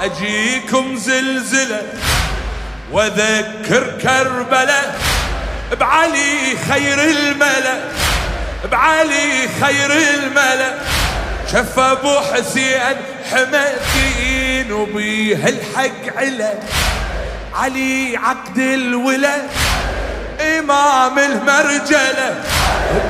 أجيكم زلزلة واذكر كربلاء بعلي خير الملأ بعلي خير الملأ. شف أبو حسين حمدين وبيه الحق علا علي عقد الولا إمام المرجلة.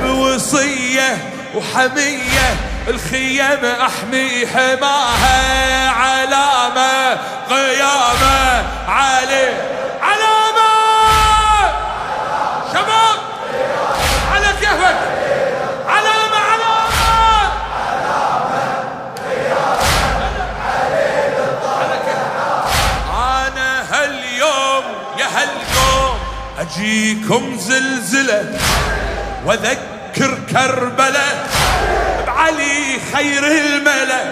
بوصية وحمية الخيم احمي حماها علامة قيامة علي علامة! شباب! على كيفك؟ علامة علامة! أنا هاليوم يا هالقوم أجيكم زلزلة وأذكر كربلاء بعلي خير الملا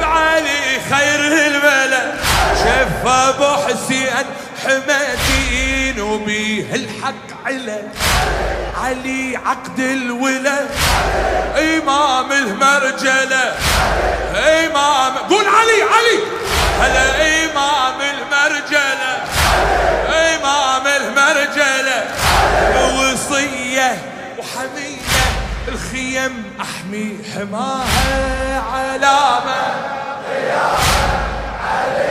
بعلي خير الملا. شف أبو حسين حمدين وبيه الحق علا علي عقد الولا. إمام المرجلة إمام قول علي علي. هلا إمام المرجلة. الخيم أحمي حماها علامه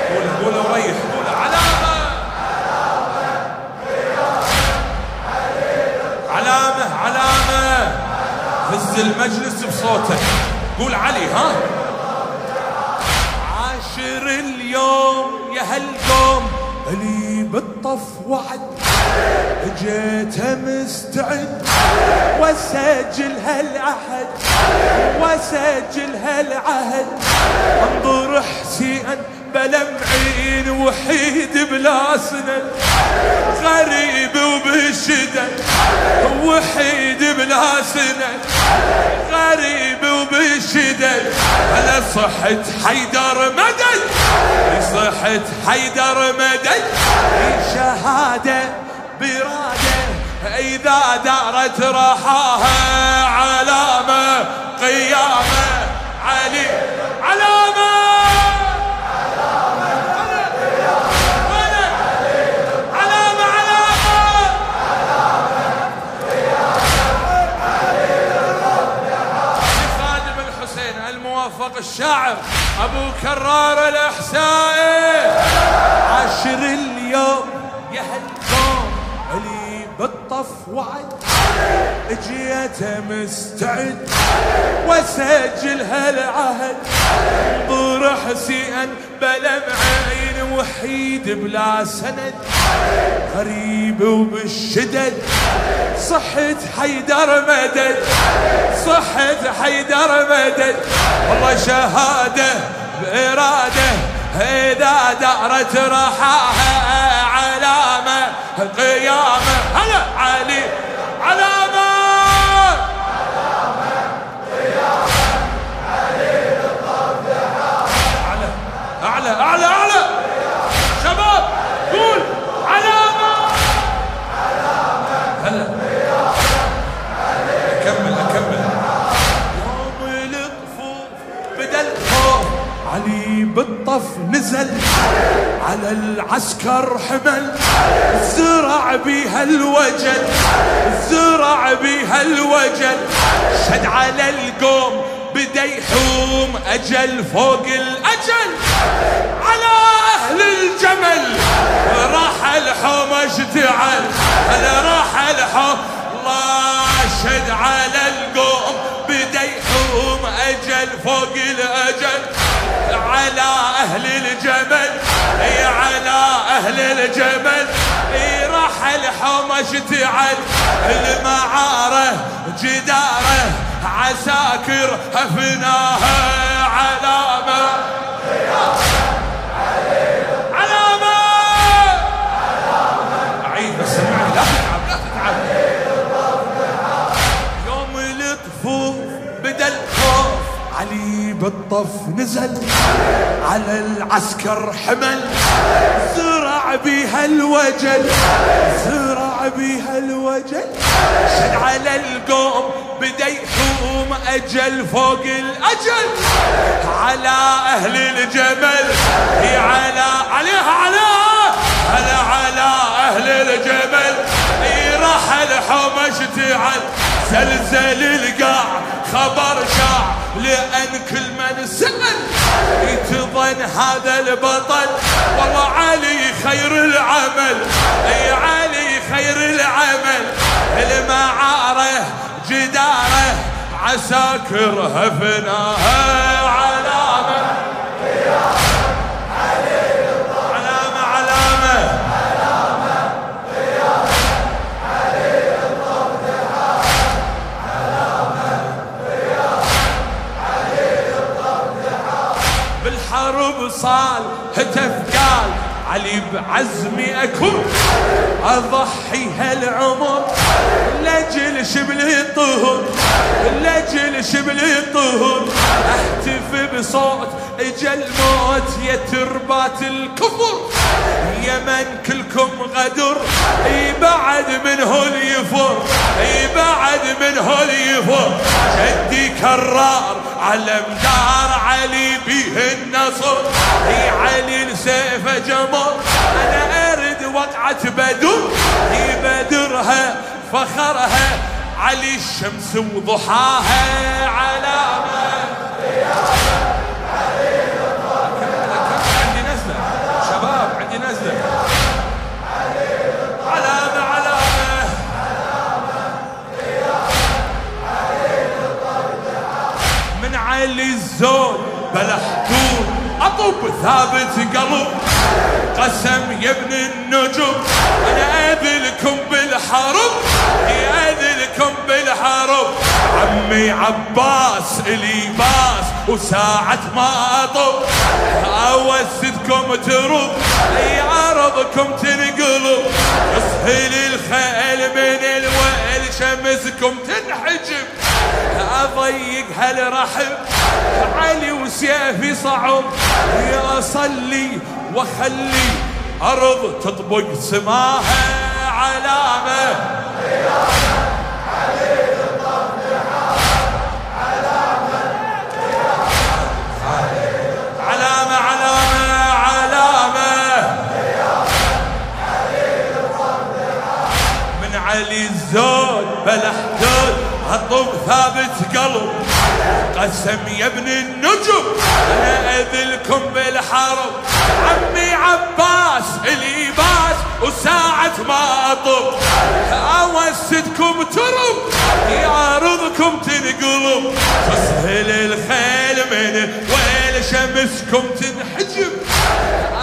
قول قول ريح قول علامة علامة. علامه هز المجلس بصوتك قول علي ها. عاشر اليوم يا هالقوم. اللي بالطف وعد. جيتها مستعد. واسجل هالعهد. واسجل هالعهد. انظر حسين بلا معين وحيد بلا سند. غريب وبالشدد وحيد بلا سند. غريب وبالشدد على صحة حيدر مدد. صحة حيدر مدد. شهادة برادة إذا دارت رحاها علامة قيامة علي الشاعر ابو كرار الاحسائي اللي بالطف وعد. اجيته مستعد واسجل هالعهد انظر حسين بلا معين وحيد بلا سند. غريب وبالشدد. صحة حيدر مدد. صحة حيدر مدد. والله شهادة بإرادة. إذا دارت رحاها علامة قيامة هلا علي علامة أعلى أعلى أعلى شباب قول. علامة هلا. أكمل أكمل. يوم علي بالطف نزل. على العسكر حمل. زرع بيها الوجل. زرع بيها الوجل. شد على القوم بدأ يحوم أجل فوق الأجل. على أهل الجمل. راح الحوم اشتعل راح الحوم. الله شد على القوم بدأ يحوم أجل فوق الأجل. على أهل الجمل إي على أهل الجمل إي راح الحوم اشتعل المعارة جدارة عساكر هفناها. علي بالطف نزل على العسكر حمل. زرع بيها الوجل. زرع بيها الوجل. شد على القوم بدأ أجل فوق الأجل. على أهل الجمل. هي على عليها عليها. هلا على أهل الجمل. راح الحومة اشتعل زلزل القاع. خبر شاع. لأن كل يتظن هذا البطل؟ والله علي خير العمل. أي علي خير العمل. المعاره جداره عساكرها فناها هتف قال علي بعزمي أكون. أضحي هالعمر لاجل شبل الطهر لاجل شبل الطهر أهتف بصوت إجا الموت يا تربات الكفر. يا من كلكم غدر إي بعد من هول يفر إي من هول يفر جدي كرار على مدار علي بيه النصر اي علي السيف جمر أنا أرد وقعة بدر اي بدرها فخرها. علي الشمس وضحاها علامة من علي بلا حدود اطب ثابت قلب قسم يا ابن النجوم. أنا أذلكم بالحرب أذلكم بالحرب عمي عباس إلي باس وساعة ما اطب أوسدكم ترب أي ارضكم تنقلب أسهل الخيل من الويل شمسكم تنحجب. أضيق هالرحم. علي وسيفي صعب يا اصلي واخلي أرض تطبق سماها علامه علي الزود هالطب ثابت قلب. قسم يا ابن النجم. أنا أذلكم بالحرب. عمي عباس اليباس وساعة ما أطب. أوسدكم ترب. يعرضكم تنقلب. تسهل الخيل من ويل شمسكم تنحجب.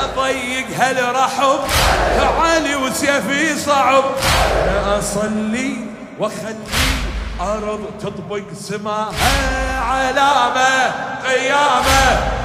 أضيق هالرحب علي وسيفي صعب. أصلي واخلي ارض تطبق سماها علامه قيامه.